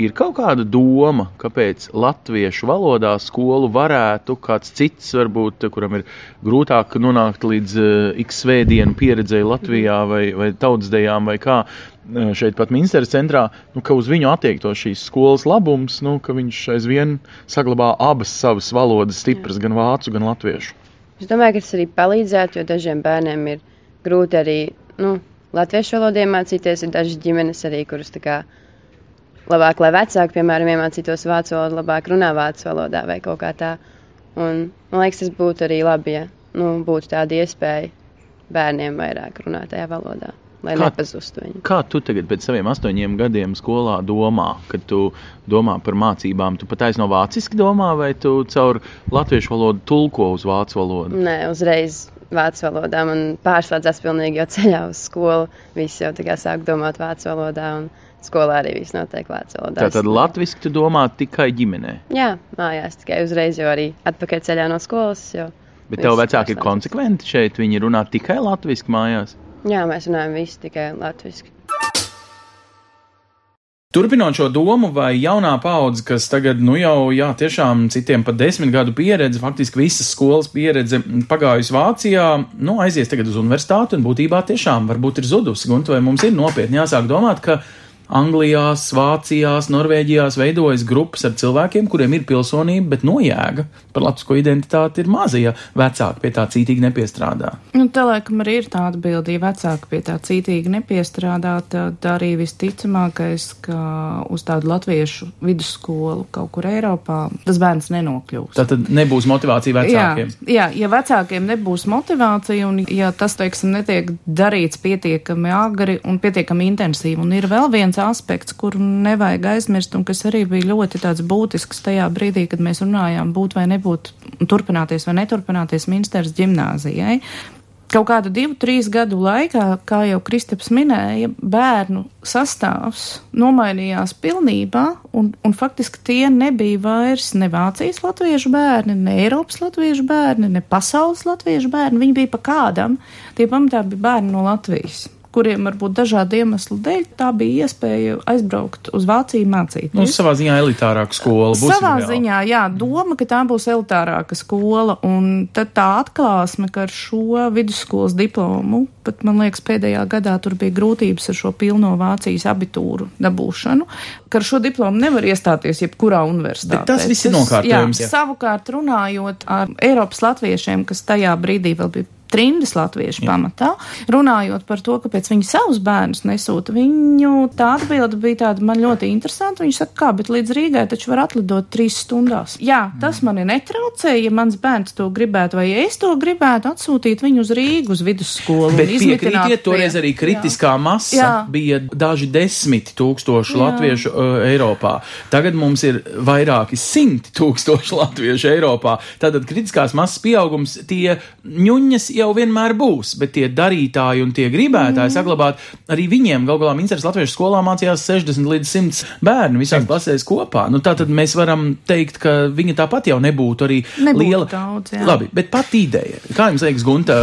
Ir kaut kāda doma, kāpēc latviešu valodā skolu varētu kāds cits, varbūt, kuram ir grūtāk nonākt līdz uh, x svētdienu pieredzēji Latvijā vai, vai tautsdejām vai kā uh, šeit pat Minsteras centrā, nu, ka uz viņu attiektos šīs skolas labums, nu, ka viņš aizvien saglabā abas savas valodas stipras, gan vācu, gan latviešu. Es domāju, ka tas arī palīdzētu, jo dažiem bērniem ir grūti arī nu, latviešu valodu iemācīties. Ir dažas ģimenes arī, kuras tā kā labāk, lai vecāki, piemēram, iemācītos vācu valodu, labāk runā vācu valodā vai kaut kā tā. Un, man liekas, tas būtu arī labi, ja nu, būtu tāda iespēja bērniem vairāk runāt tajā valodā, lai Kā- nepazustu viņi. Kā tu tagad pēc saviem astoņiem gadiem skolā domā, kad tu domā par mācībām? Tu pat aizno vāciski domā, vai tu caur latviešu valodu tulko uz vācu valodu? Nē, uzreiz vācu valodā man pārslēdzās pilnīgi, jo ceļā uz skolu visi jau tā kā sāk domāt vācu valodā. Un, Skolā arī viss notiek vācu valodā. Tātad latviešu tu domā tikai ģimenē. Jā, mājās tikai uzreiz, jo arī atpakaļ ceļā no skolas. Jo Bet tev vecāki ir pārslēdzas. konsekventi šeit. Viņi runā tikai latviešu mājās. Jā, mēs runājam visi tikai latviešu. Turpinot šo domu, vai jaunā paudze, kas tagad, nu jau, jā, tiešām citiem pat desmit gadu pieredze, faktiski visas skolas pieredze pagājusi Vācijā, nu, aizies tagad uz universitāti un būtībā tiešām varbūt ir zudusi. Gunta, vai mums ir nopietni jāsāk domāt, ka Anglijā, Vācijā, Norvēģijā veidojas grupas ar cilvēkiem, kuriem ir pilsonība, bet nojēga par latvisko identitāti ir maza, ja vecāki pie tā cītīgi nepiestrādā. Nu, tā laikam arī ir tā atbilde, ja vecāki pie tā cītīgi nepiestrādā, tad arī visticamākais, ka uz tādu latviešu vidusskolu kaut kur Eiropā tas bērns nenokļūs. Tā tad nebūs motivācija vecākiem. Jā, jā, ja vecākiem nebūs motivācija un ja tas, teiksim, netiek darīts pietiekami agri un pietiekami intensīvi, un ir vēl viens aspekts, kuru nevajag aizmirst un kas arī bija ļoti tāds būtisks tajā brīdī, kad mēs runājām būt vai nebūt, turpināties vai neturpināties Minsteras ģimnāzijai. Kaut kādu divu, trīs gadu laikā, kā jau Kristaps minēja, bērnu sastāvs nomainījās pilnībā, un, un faktiski tie nebija vairs ne Vācijas latviešu bērni, ne Eiropas latviešu bērni, ne pasaules latviešu bērni. Viņi bija pa kādam. Tie pamatā bija bērni no Latvijas kuriem varbūt dažādu iemeslu dēļ tā bija iespēja aizbraukt uz Vāciju mācīties. Nu, savā ziņā elitārāka skola. Savā reāli. ziņā, jā, doma, ka tā būs elitārāka skola, un tad tā atklāsme, ka ar šo vidusskolas diplomu, pat man liekas, pēdējā gadā tur bija grūtības ar šo pilno Vācijas abitūru dabūšanu, ka ar šo diplomu nevar iestāties jebkurā universitātē. Bet tas viss ir nokārtojums, Jā, jā. savukārt runājot ar Eiropas latviešiem, kas tajā brīdī vēl bija trimdas latviešu pamatā. Runājot par to, kāpēc viņi savus bērnus nesūta, viņu tā atbilde bija tāda man ļoti interesanta. Viņi saka, kā, bet līdz Rīgai taču var atlidot trīs stundās. Jā, tas mani netraucē, ja mans bērns to gribētu, vai es to gribētu atsūtīt viņu uz Rīgu, uz vidusskolu. Bet piekrītiet, toreiz arī kritiskā jā. masa jā. bija daži desmit tūkstoši jā. latviešu uh, Eiropā. Tagad mums ir vairāki simti tūkstoši latviešu Eiropā. Tātad kritiskās masas pieaugums tie ņuņas jau vienmēr būs, bet tie darītāji un tie gribētāji mm. saglabāt, arī viņiem gal galā Minceres latviešu skolā mācījās 60 līdz 100 bērni visās klasēs kopā. Nu, tātad mēs varam teikt, ka viņa tāpat jau nebūtu arī nebūtu liela. Daudz, jā. Labi, bet pat ideja. Kā jums liekas, Gunta,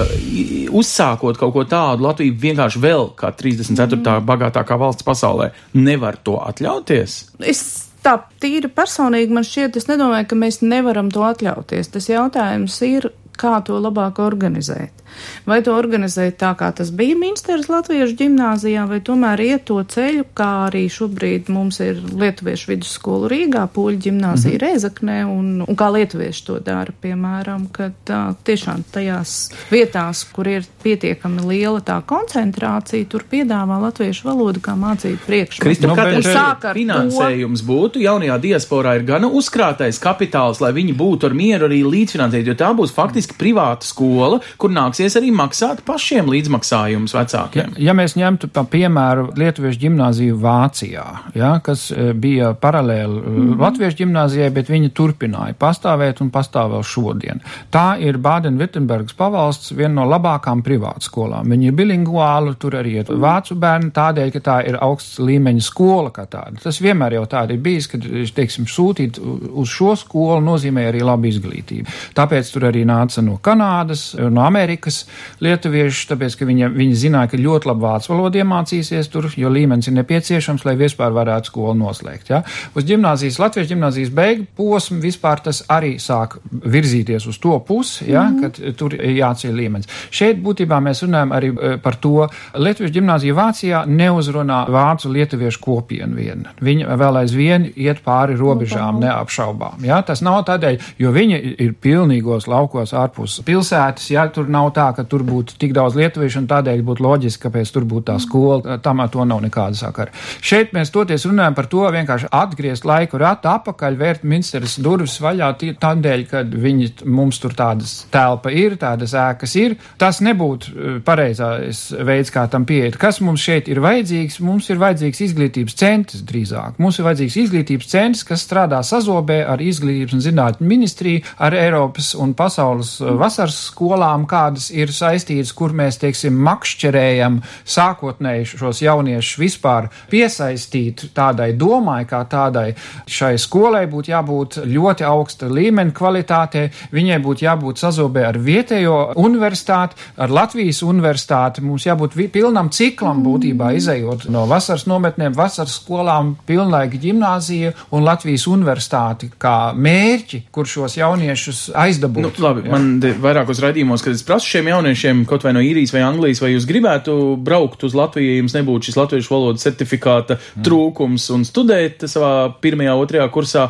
uzsākot kaut ko tādu, Latvija vienkārši vēl kā 34. Mm. bagātākā valsts pasaulē nevar to atļauties? Es tā tīri personīgi man šķiet, es nedomāju, ka mēs nevaram to atļauties. Tas jautājums ir, kā to labāk organizēt. Vai to organizēt tā, kā tas bija Minsteras Latviešu ģimnāzijā, vai tomēr iet to ceļu, kā arī šobrīd mums ir Lietuviešu vidusskola Rīgā, Pūļu ģimnāzija mm -hmm. Reizaknē, un, un kā Lietuvieši to dara, piemēram, kad tā, tiešām tajās vietās, kur ir pietiekami liela tā koncentrācija, tur piedāvā latviešu valodu kā mācību priekšmetu. Kristap, kā tas finansējums to... būtu? Jaunajā diasporā ir gana uzkrātais kapitāls, lai viņi būtu ar mieru arī līdzfinansēt, jo tā būs faktiski privāta skola, kur nāks nāksies arī maksāt pašiem līdzmaksājumus vecākiem. Ja, ja mēs ņemtu pa piemēru Lietuviešu ģimnāziju Vācijā, ja, kas e, bija paralēli mm -hmm. Latviešu ģimnāzijai, bet viņi turpināja pastāvēt un pastāv vēl šodien. Tā ir Bāden-Vittenbergas pavalsts viena no labākām privātskolām. Viņi ir bilinguāli, tur arī ir vācu bērni tādēļ, ka tā ir augsts līmeņa skola kā tāda. Tas vienmēr jau tāda ir bijis, kad, teiksim, sūtīt uz šo skolu nozīmē arī labu izglītību. Tāpēc tur arī nāca no Kanādas, no Amerikas Amerikas lietuviešus, tāpēc, ka viņi, viņi zināja, ka ļoti labi vācu valodu iemācīsies tur, jo līmenis ir nepieciešams, lai vispār varētu skolu noslēgt. Ja? Uz gimnāzijas, Latvijas gimnāzijas beigu posmu vispār tas arī sāk virzīties uz to pusi, ja? mm kad tur jāceļ līmenis. Šeit būtībā mēs runājam arī eh, par to, Latvijas gimnāzija Vācijā neuzrunā vācu lietuviešu kopienu vien. Viņi vēl aizvien iet pāri robežām neapšaubām. Ja? Tas nav tādēļ, jo viņi ir pilnīgos laukos ārpus pilsētas, ja tur nav tā, ka tur būtu tik daudz lietuviešu, un tādēļ būtu loģiski, kāpēc tur būtu tā skola. Tam ar to nav nekāda sakara. Šeit mēs toties runājam par to vienkārši atgriezt laiku ratu apakaļ, vērt ministrs durvis vaļā tādēļ, ka viņi mums tur tādas telpa ir, tādas ēkas ir. Tas nebūtu eh, pareizais veids, kā tam pieiet. Kas mums šeit ir vajadzīgs? Mums ir vajadzīgs izglītības centrs drīzāk. Mums ir vajadzīgs izglītības centrs, kas strādā sazobē ar izglītības un zinātņu ministriju, ar Eiropas un pasaules eh, vasaras skolām, kādas ir saistītas, kur mēs, teiksim, makšķerējam sākotnēji šos jauniešus vispār piesaistīt tādai domai, kā tādai šai skolai būtu jābūt ļoti augsta līmeņa kvalitātei, viņai būtu jābūt sazobē ar vietējo universitāti, ar Latvijas universitāti, mums jābūt pilnam ciklam būtībā izējot no vasaras nometnēm, vasaras skolām, pilnlaika ģimnāzija un Latvijas universitāti kā mērķi, kur šos jauniešus aizdabūt. Nu, labi, ja? man vairākos raidījumos, kad es prasu šiem jauniešiem, kaut vai no īrijas vai Anglijas, vai jūs gribētu braukt uz Latviju, ja jums nebūtu šis latviešu valodas certifikāta mm. trūkums un studēt savā pirmajā, otrajā kursā?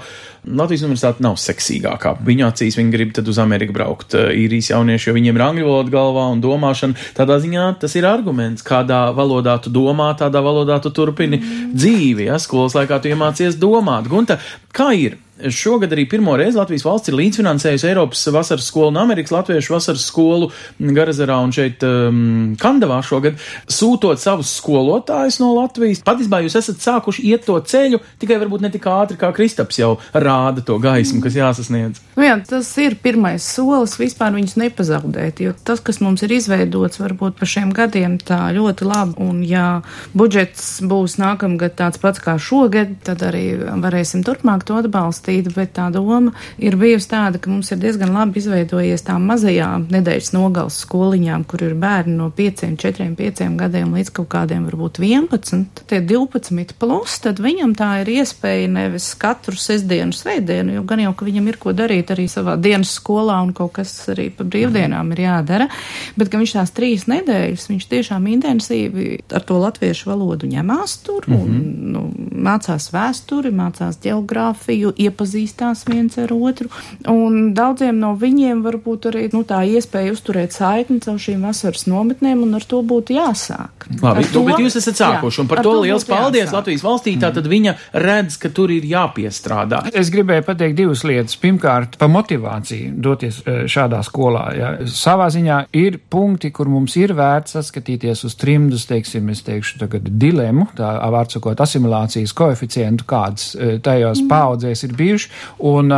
Latvijas universitāte nav seksīgākā. Viņu acīs viņi grib tad uz Ameriku braukt. Īrijas jaunieši, jo viņiem ir angļu valoda galvā un domāšana. Tādā ziņā tas ir arguments, kādā valodā tu domā, tādā valodā tu turpini mm. dzīvi. Ja skolas laikā tu iemācies domāt. Gunta, kā ir? Šogad arī pirmo reizi Latvijas valsts ir līdzfinansējusi Eiropas vasaras skolu un Amerikas Latviešu vasaras skolu Garazarā un šeit um, Kandavā šogad, sūtot savus skolotājus no Latvijas. Patiesībā jūs esat sākuši iet to ceļu, tikai varbūt ne tik ātri kā Kristaps jau rāda to gaismu, kas jāsasniedz. Nu jā, tas ir pirmais solis vispār viņus nepazaudēt, jo tas, kas mums ir izveidots varbūt pa šiem gadiem tā ļoti labi, un ja budžets būs nākamgad tāds pats kā šogad, tad arī varēsim turpmāk to atbalstīt atbalstīta, bet tā doma ir bijusi tāda, ka mums ir diezgan labi izveidojies tām mazajām nedēļas nogals skoliņām, kur ir bērni no 5, 4, 5 gadiem līdz kaut kādiem varbūt 11, tie 12 plus, tad viņam tā ir iespēja nevis katru sestdienu, svētdienu, jo gan jau, ka viņam ir ko darīt arī savā dienas skolā un kaut kas arī pa brīvdienām ir jādara, bet ka viņš tās trīs nedēļas, viņš tiešām intensīvi ar to latviešu valodu ņemās tur un mm -hmm. nu, mācās vēsturi, mācās geogrāfiju, iep iepazīstās viens ar otru. Un daudziem no viņiem varbūt arī nu, tā iespēja uzturēt saikni caur šīm vasaras nometnēm, un ar to būtu jāsāk. Labi, Ar to, bet jūs esat sākuši, jā, un par ar to to liels paldies jāsāk. Latvijas valstī. Tātad viņa redz, ka tur ir jāpiestrādā. Es gribēju pateikt divas lietas. Pirmkārt, par motivāciju doties eh, šādā skolā. Ja. Savā ziņā ir punkti, kur mums ir vērts saskatīties uz trimdus, teiksim, es teikšu tagad dilemu, tā vārdsakot asimilācijas koeficientu, kāds eh, tajos paudzēs ir bijuši, un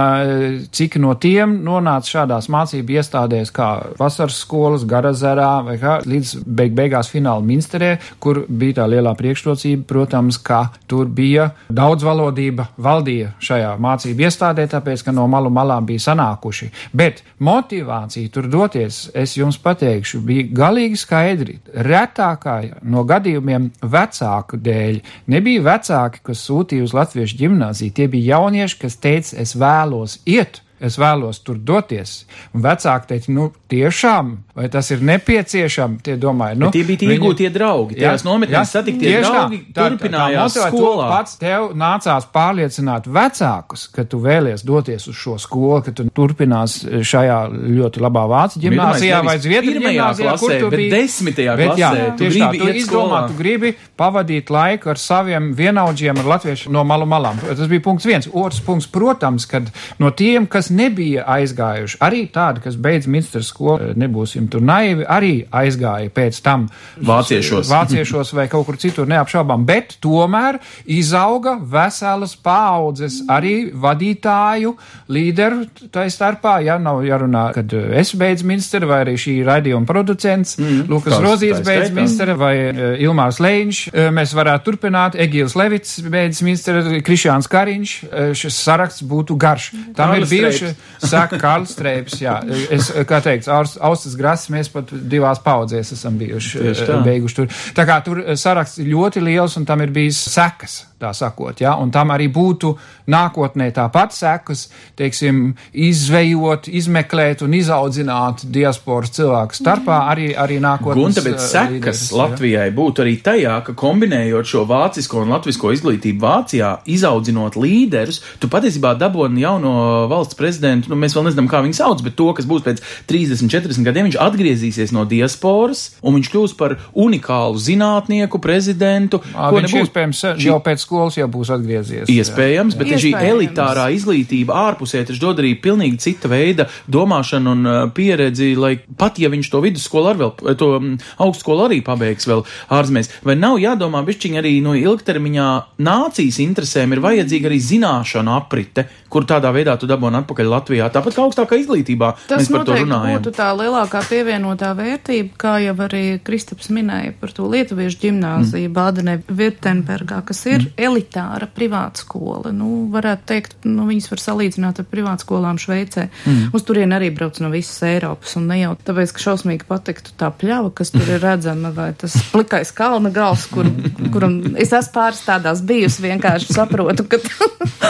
cik no tiem nonāca šādās mācību iestādēs kā vasaras skolas, garazerā vai kā līdz beig beigās fināla minsterē, kur bija tā lielā priekšrocība, protams, ka tur bija daudzvalodība valdīja šajā mācību iestādē, tāpēc, ka no malu malām bija sanākuši. Bet motivācija tur doties, es jums pateikšu, bija galīgi skaidri. Retākā no gadījumiem vecāku dēļ nebija vecāki, kas sūtīja uz latviešu ģimnāziju. Tie bija jaunieši, kas teica, es vēlos iet. Es vēlos tur doties. Un vecāki teica, nu, tiešām, vai tas ir nepieciešams? Tie domāja, nu, Bet tie bija tie iegūtie draugi, tajās nometnēs satiktie tieši tā. draugi Tā- tā- turpinājās tā tu skolā. Pats tev nācās pārliecināt vecākus, ka tu vēlies doties uz šo skolu, ka tu turpinās šajā ļoti labā vācu ģimnāzijā Iedomājies, vai Zviedru ģimnāzijā, kur klasē, tu bet biji. desmitajā Bet jā, klasē tu tieši tā, tu izdomā, tu gribi pavadīt laiku ar saviem vienaudžiem, ar latviešu no malu malām. Tas bija punkts viens. Otrs punkts, protams, kad no tiem, kas nebija aizgājuši, arī tādi, kas beidz ministra skolu, nebūsim tur naivi, arī aizgāja pēc tam Vāciešos. vāciešos vai kaut kur citur neapšaubām, bet tomēr izauga veselas paaudzes arī vadītāju, līderu tā starpā, ja nav jārunā, kad eh, es beidzu ministru vai arī šī raidījuma producents, mm, Lukas Rozīts beidz ministru vai uh, Ilmārs Leņš, uh, mēs varētu turpināt, Egils Levits beidz ministru, Krišāns Kariņš, uh, šis saraksts būtu garš. Tam ir Kārlis bijuši, saka Kārlis Streips, jā, es, kā teikt, Aust- Austas Grasas, mēs pat divās paudzēs esam bijuši, Tieši tā. beiguši tur. Tā kā tur uh, saraksts ļoti liels un tam ir bijis sekas, tā sakot, jā, un tam arī būtu nākotnē tāpat sekas, teiksim, izvejot, izmeklēt un izaudzināt diasporas cilvēku starpā arī, arī nākotnē. Gunta, bet sekas Latvijai būtu arī tajā, ka kombinējot šo vācisko un latvisko izglītību Vācijā, izaudzinot līderus, tu patiesībā dabūni jauno valsts prezidentu, nu mēs vēl nezinām, kā viņu sauc, bet to, kas būs pēc 30, 40 gadiem, viņš atgriezīsies no diasporas un viņš kļūs par unikālu zinātnieku, prezidentu. Ā, Viņš iespējams jau pēc skolas jau būs atgriezies. Iespējams, bet šī Iespējams. elitārā izglītība ārpusē taču dod arī pilnīgi cita veida domāšanu un uh, pieredzi, lai pat ja viņš to vidusskolu ar vēl, to mm, augstskolu arī pabeigs vēl ārzemēs, vai nav jādomā bišķiņ arī no ilgtermiņā nācijas interesēm ir vajadzīga arī zināšanu aprite, kur tādā veidā tu dabūni atpakaļ Latvijā, tāpat kā augstākā izglītībā. Tas mēs par to runājam. būtu tā lielākā pievienotā vērtība, kā jau arī Kristaps minēja par to lietuviešu ģimnāziju mm. Bādenē Virtenbergā, kas ir mm. Elitāra privāta skola. Nu, varētu teikt, nu, viņas var salīdzināt ar privātskolām Šveicē. Mm. Uz turien arī brauc no visas Eiropas, un ne jau tāpēc, ka šausmīgi patiktu tā pļava, kas tur ir redzama, vai tas plikais kalna gals, kur, kuram es esmu pāris tādās bijusi, vienkārši saprotu, ka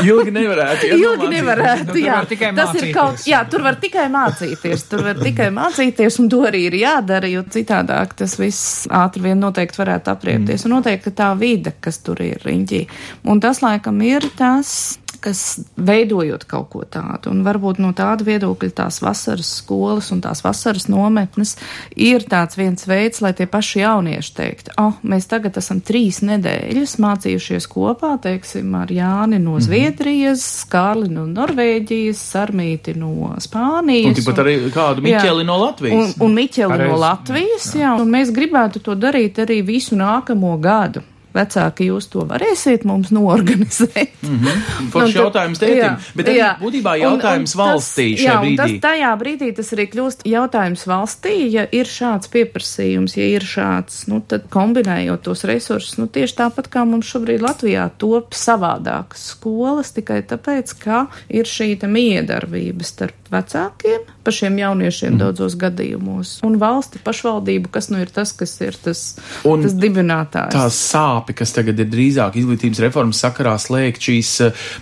Ilgi nevarētu. Ilgi iedomāties. nevarētu, Tur jā. Tas ir mācīties. kaut, jā, tur var tikai mācīties, tur var tikai mācīties, un to arī ir jādara, jo citādāk tas viss ātri vien noteikti varētu apriepties, un noteikti tā vide, kas tur ir riņķī. Un tas, laikam, ir tas, kas veidojot kaut ko tādu, un varbūt no tāda viedokļa tās vasaras skolas un tās vasaras nometnes ir tāds viens veids, lai tie paši jaunieši teikt, oh, mēs tagad esam trīs nedēļas mācījušies kopā, teiksim, ar Jāni no Zviedrijas, Skārli no Norvēģijas, Sarmīti no Spānijas. Un tāpat arī kādu Miķeli no Latvijas. Un, un Miķeli Pareizi. no Latvijas, jā. jā. Un mēs gribētu to darīt arī visu nākamo gadu. Vecāki, jūs to varēsiet mums noorganizēt. Mm -hmm. Foršs Nu, jautājums tētim, bet jā. būtībā Un- jautājums un tas- valstī šajā jā, un brīdī. Tas, tajā brīdī tas arī kļūst jautājums valstī, ja ir šāds pieprasījums, ja ir šāds, nu tad kombinējot tos resursus, nu tieši tāpat kā mums šobrīd Latvijā top savādākas skolas, tikai tāpēc, ka ir šī te miedarbība starp vecākiem, pašiem jauniešiem mm. daudzos gadījumos, un valsti pašvaldību, kas nu ir tas, kas ir tas, Un tas dibinātājs. tās sāpi, kas tagad ir drīzāk izglītības reformas sakarā slēgt šīs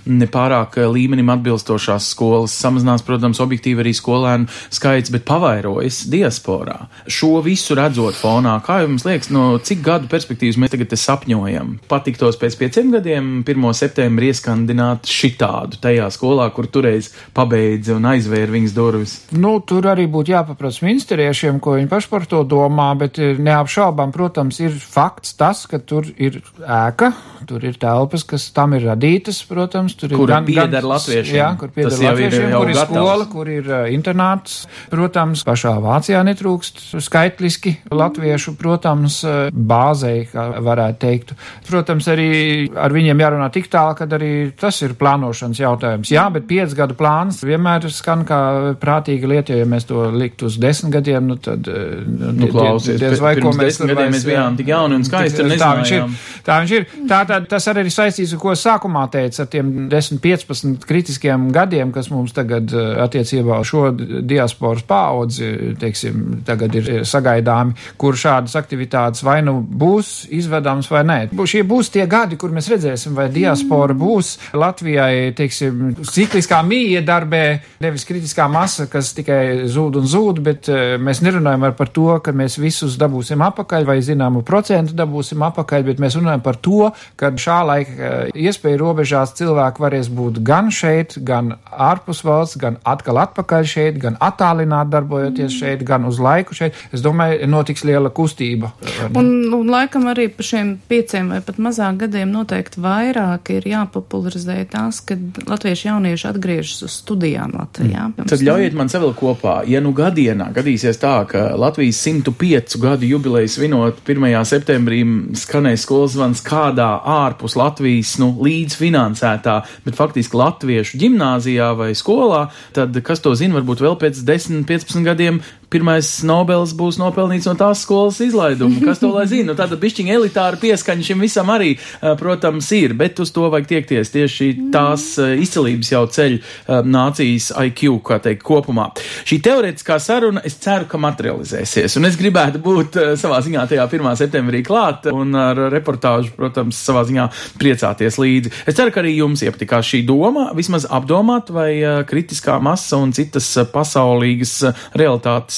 nepārāk līmenim atbilstošās skolas, samazinās, protams, objektīvi arī skolēnu skaits, bet pavairojas diasporā. Šo visu redzot fonā, kā jums liekas, no cik gadu perspektīvas mēs tagad sapņojam? Patiktos pēc pieciem gadiem, 1. septembrī ieskandināt šitādu tajā skolā, kur toreiz pabeidza un aizvēra viņas durvis. Nu, tur arī būtu jāpaprasa ministriešiem, ko viņi paši par to domā, bet eh, neapšaubām, protams, ir fakts tas, ka tur ir ēka, tur ir telpas, kas tam ir radītas, protams, tur kur ir gan, pieder latviešiem. Jā, kur pieder Tas ir latviešiem, jau kur ir gatavs. skola, kur ir internāts. Protams, pašā Vācijā netrūkst skaitliski latviešu, protams, bāzei, kā varētu teikt. Protams, arī ar viņiem jārunā tik tālu, ka arī tas ir plānošanas jautājums. Jā, bet piec gadu plāns vienmēr skan kā prātīga lieta, jo ja mēs to liktu uz desmit gadiem, nu tad, uh, Nu, klausies, diez vai, ko mēs desmit gadiem mēs bijām tik jauni un skaisti un ir. nezinājām. Tā viņš ir. Tā, tā, tas arī ir saistīts ar ko sākumā teicu, ar tiem 10, 15 kritiskiem gadiem, kas mums tagad eh, attiecībā uz šo diasporas paudzi, teiksim, tagad ir sagaidāmi, kur šādas aktivitātes vai nu būs izvedams vai nē. Šie būs tie gadi, kur mēs redzēsim, vai diaspora būs Latvijai, teiksim, cikliskā mīja darbē, nevis kritiskā masa, kas tikai zūd un zūd, bet eh, mēs nerunājam ar par to, ka mēs visus dabūsim apakaļ vai zināmu procentu dabūsim apakaļ, bet mēs runājam par to, ka šā laika eh, iespēja robežās cilvēki varēs būt gan šeit, gan ārpus valsts, gan atkal atpakaļ šeit, gan attālināt darbojoties šeit, gan uz laiku šeit. Es domāju, notiks liela kustība. Un, un laikam arī par šiem pieciem vai pat mazāk gadiem noteikti vairāk ir jāpopularizē tās, kad latviešu jaunieši atgriežas uz studijām Latvijā. Tad ļaujiet man savēl kopā, ja nu gadienā gadīsies tā, ka Latvijas 105 gadu jubileju svinot 1. septembrī skanēs skolas zvans kādā ārpus Latvijas, nu, līdzfinansētā, bet faktiski latviešu ģimnāzijā vai skolā, tad kas to zina, varbūt vēl pēc 10, 15 gadiem pirmais Nobels būs nopelnīts no tās skolas izlaiduma. Kas to lai zina? Nu, tāda bišķiņa elitāra pieskaņa šim visam arī, eh, protams, ir, bet uz to vajag tiekties tieši tās eh, izcelības jau ceļ eh, nācijas IQ, kā teikt, kopumā. Šī teorētiskā saruna, es ceru, ka materializēsies, un es gribētu būt savā ziņā tajā 1. septembrī klāt un ar reportāžu, protams, savā ziņā priecāties līdzi. Es ceru, ka arī jums iepatikās šī doma, vismaz apdomāt, vai kritiskā masa un citas pasaulīgas eh,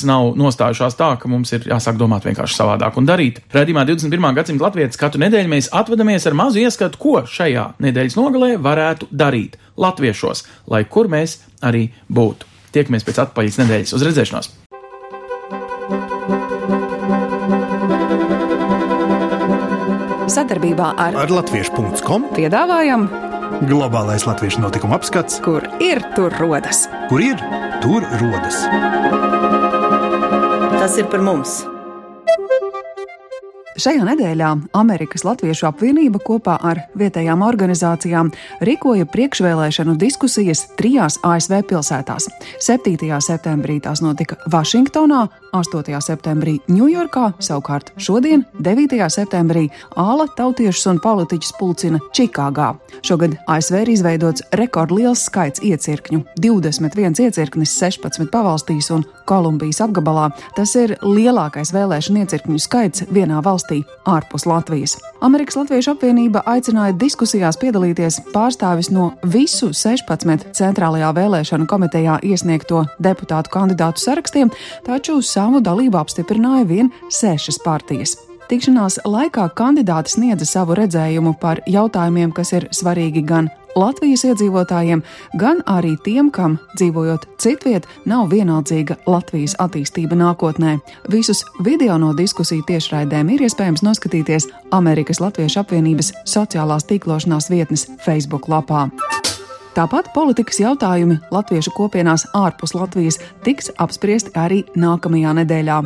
realitātes nav nostājušās tā, ka mums ir jāsāk domāt vienkārši savādāk un darīt. Radījumā 21. gadsimta latviešu katru nedēļu mēs atvadamies ar mazu ieskatu, ko šajā nedēļas nogalē varētu darīt latviešos, lai kur mēs arī būtu. Tiekamies pēc atpakaļas nedēļas uz redzēšanos! Sadarbībā ar, Ar Latviešu.com piedāvājam, globālais latviešu notikuma apskats, kur ir tur rodas. kur ir tur rodas. Tas ir par mums! Šajā nedēļā Amerikas Latviešu apvienība kopā ar vietējām organizācijām rīkoja priekšvēlēšanu diskusijas trijās ASV pilsētās. 7. septembrī tās notika Vašingtonā, 8. septembrī Ņujorkā, savukārt šodien, 9. septembrī, Āla tautiešus un politiķus pulcina Čikāgā. Šogad ASV ir izveidots rekordliels skaits iecirkņu - 21 iecirknis 16 pavalstīs un Kolumbijas apgabalā. Tas ir lielākais vēlēšanu iecirkņu skaits vienā valstī ārpus Latvijas. Amerikas Latviešu apvienība aicināja diskusijās piedalīties pārstāvis no visu 16 centrālajā vēlēšanu komitejā iesniegto deputātu kandidātu sarakstiem, taču savu dalību apstiprināja vien sešas partijas. Tikšanās laikā kandidāti sniedza savu redzējumu par jautājumiem, kas ir svarīgi gan Latvijas iedzīvotājiem, gan arī tiem, kam dzīvojot citviet, nav vienaldzīga Latvijas attīstība nākotnē. Visus video no diskusiju tiešraidēm ir iespējams noskatīties Amerikas Latviešu apvienības sociālās tīklošanās vietnes Facebook lapā. Tāpat politikas jautājumi latviešu kopienās ārpus Latvijas tiks apspriesti arī nākamajā nedēļā.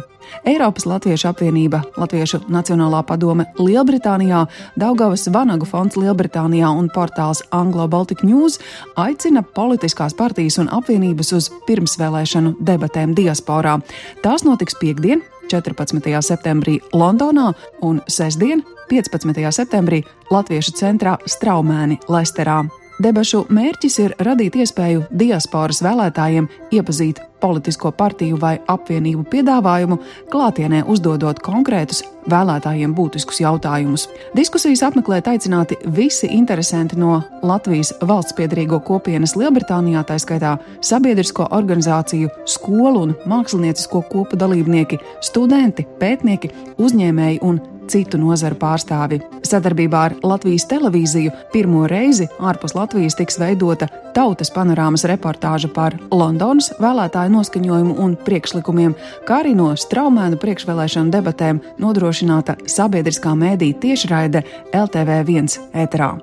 Eiropas Latviešu apvienība, Latviešu Nacionālā padome Lielbritānijā, Daugavas Vanagu fonds Lielbritānijā un portāls Anglo Baltic News aicina politiskās partijas un apvienības uz pirmsvēlēšanu debatēm diasporā. Tās notiks piekdien, 14. septembrī Londonā un sestdien, 15. septembrī Latviešu centrā Straumēni Lesterā. Debašu mērķis ir radīt iespēju diasporas vēlētājiem iepazīt politisko partiju vai apvienību piedāvājumu, klātienē uzdodot konkrētus vēlētājiem būtiskus jautājumus. Diskusijas apmeklēt aicināti visi interesanti no Latvijas valsts piedarīgo kopienas Lielbritānijā, tā skaitā sabiedrisko organizāciju, skolu un māksliniecisko kopu dalībnieki, studenti, pētnieki, uzņēmēji un citu nozaru pārstāvi. Sadarbībā ar Latvijas televīziju pirmo reizi ārpus Latvijas tiks veidota tautas panorāmas reportāža par Londonas vēlētāju noskaņojumu un priekšlikumiem, kā arī no straumēnu priekšvēlēšanu debatēm nodrošināta sabiedriskā mēdī tiešraide LTV1 ēterā.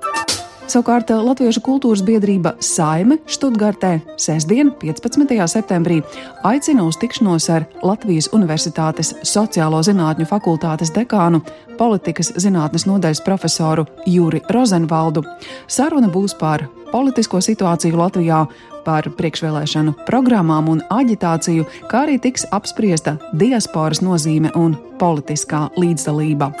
Savukārt Latviešu kultūras biedrība Saime Študgartē sestdien, 15. septembrī, aicina uz tikšanos ar Latvijas Universitātes sociālo zinātņu fakultātes dekānu, politikas zinātnes nodaļas profesoru Juri Rozenvaldu. Saruna būs par politisko situāciju Latvijā, par priekšvēlēšanu programmām un aģitāciju, kā arī tiks apspriesta diasporas nozīme un politiskā līdzdalība.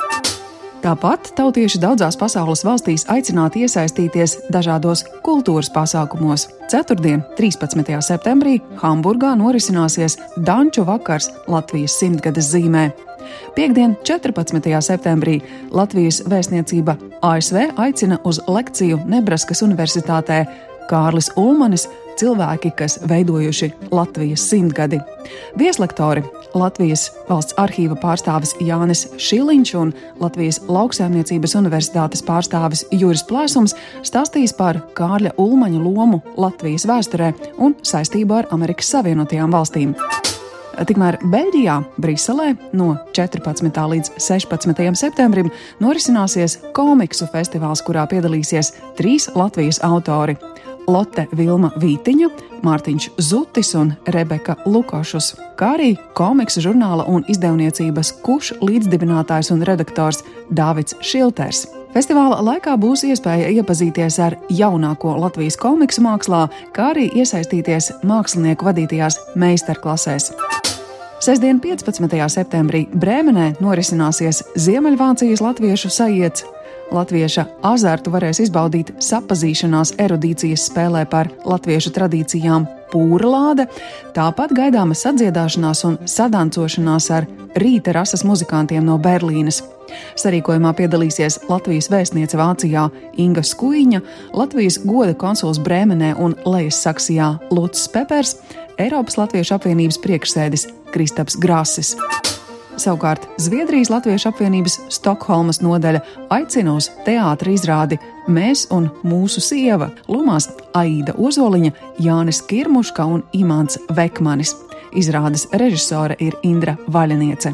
Tāpat tautieši daudzās pasaules valstīs aicināti iesaistīties dažādos kultūras pasākumos. Ceturtdien, 13. septembrī, Hamburgā norisināsies Danču vakars Latvijas simtgades zīmē. Piektdien, 14. septembrī, Latvijas vēstniecība ASV aicina uz lekciju Nebraskas Universitātē Kārlis Ulmanis cilvēki, kas veidojuši Latvijas simtgadi. Vieslektori Latvijas valsts arhīva pārstāvis Jānis Šiliņš un Latvijas lauksaimniecības universitātes pārstāvis Juris Plēsums stāstīs par Kārļa Ulmaņa lomu Latvijas vēsturē un saistību ar Amerikas Savienotajām valstīm. Tikmēr Beļģijā, Briselē no 14. līdz 16. septembrim norisināsies komiksu festivāls, kurā piedalīsies trīs Latvijas autori Lotte Vilma Vītiņa, Mārtiņš Zutis un Rebeka Lukošus, kā arī komiksu žurnāla un izdevniecības kuš līdzdibinātājs un redaktors Dāvids Šilters. Festivāla laikā būs iespēja iepazīties ar jaunāko Latvijas komiksu mākslā, kā arī iesaistīties mākslinieku vadītajās meistarklasēs. Sestdien, 15. septembrī Brēmenē norisināsies Ziemeļvācijas latviešu sajiets Latvieša azartu varēs izbaudīt sapazīšanās erudīcijas spēlē par latviešu tradīcijām Pūrlāde, tāpat gaidāma sadziedāšanās un sadancošanās ar rīta rases muzikantiem no Berlīnes. Sarīkojumā piedalīsies Latvijas vēstniece Vācijā Inga Skuiņa, Latvijas goda konsuls Brēmenē un Lejas Saksijā Lūcis Pepers, Eiropas Latviešu apvienības priekšsēdis Kristaps Grasis. Savukārt Zviedrijas Latviešu apvienības Stokholmas nodaļa aicina uz teātra izrādi Mēs un mūsu sieva Lumās Aida Ozoliņa, Jānis Kirmuška un Imants Vekmanis. Izrādes režisore ir Indra Vaļaniece.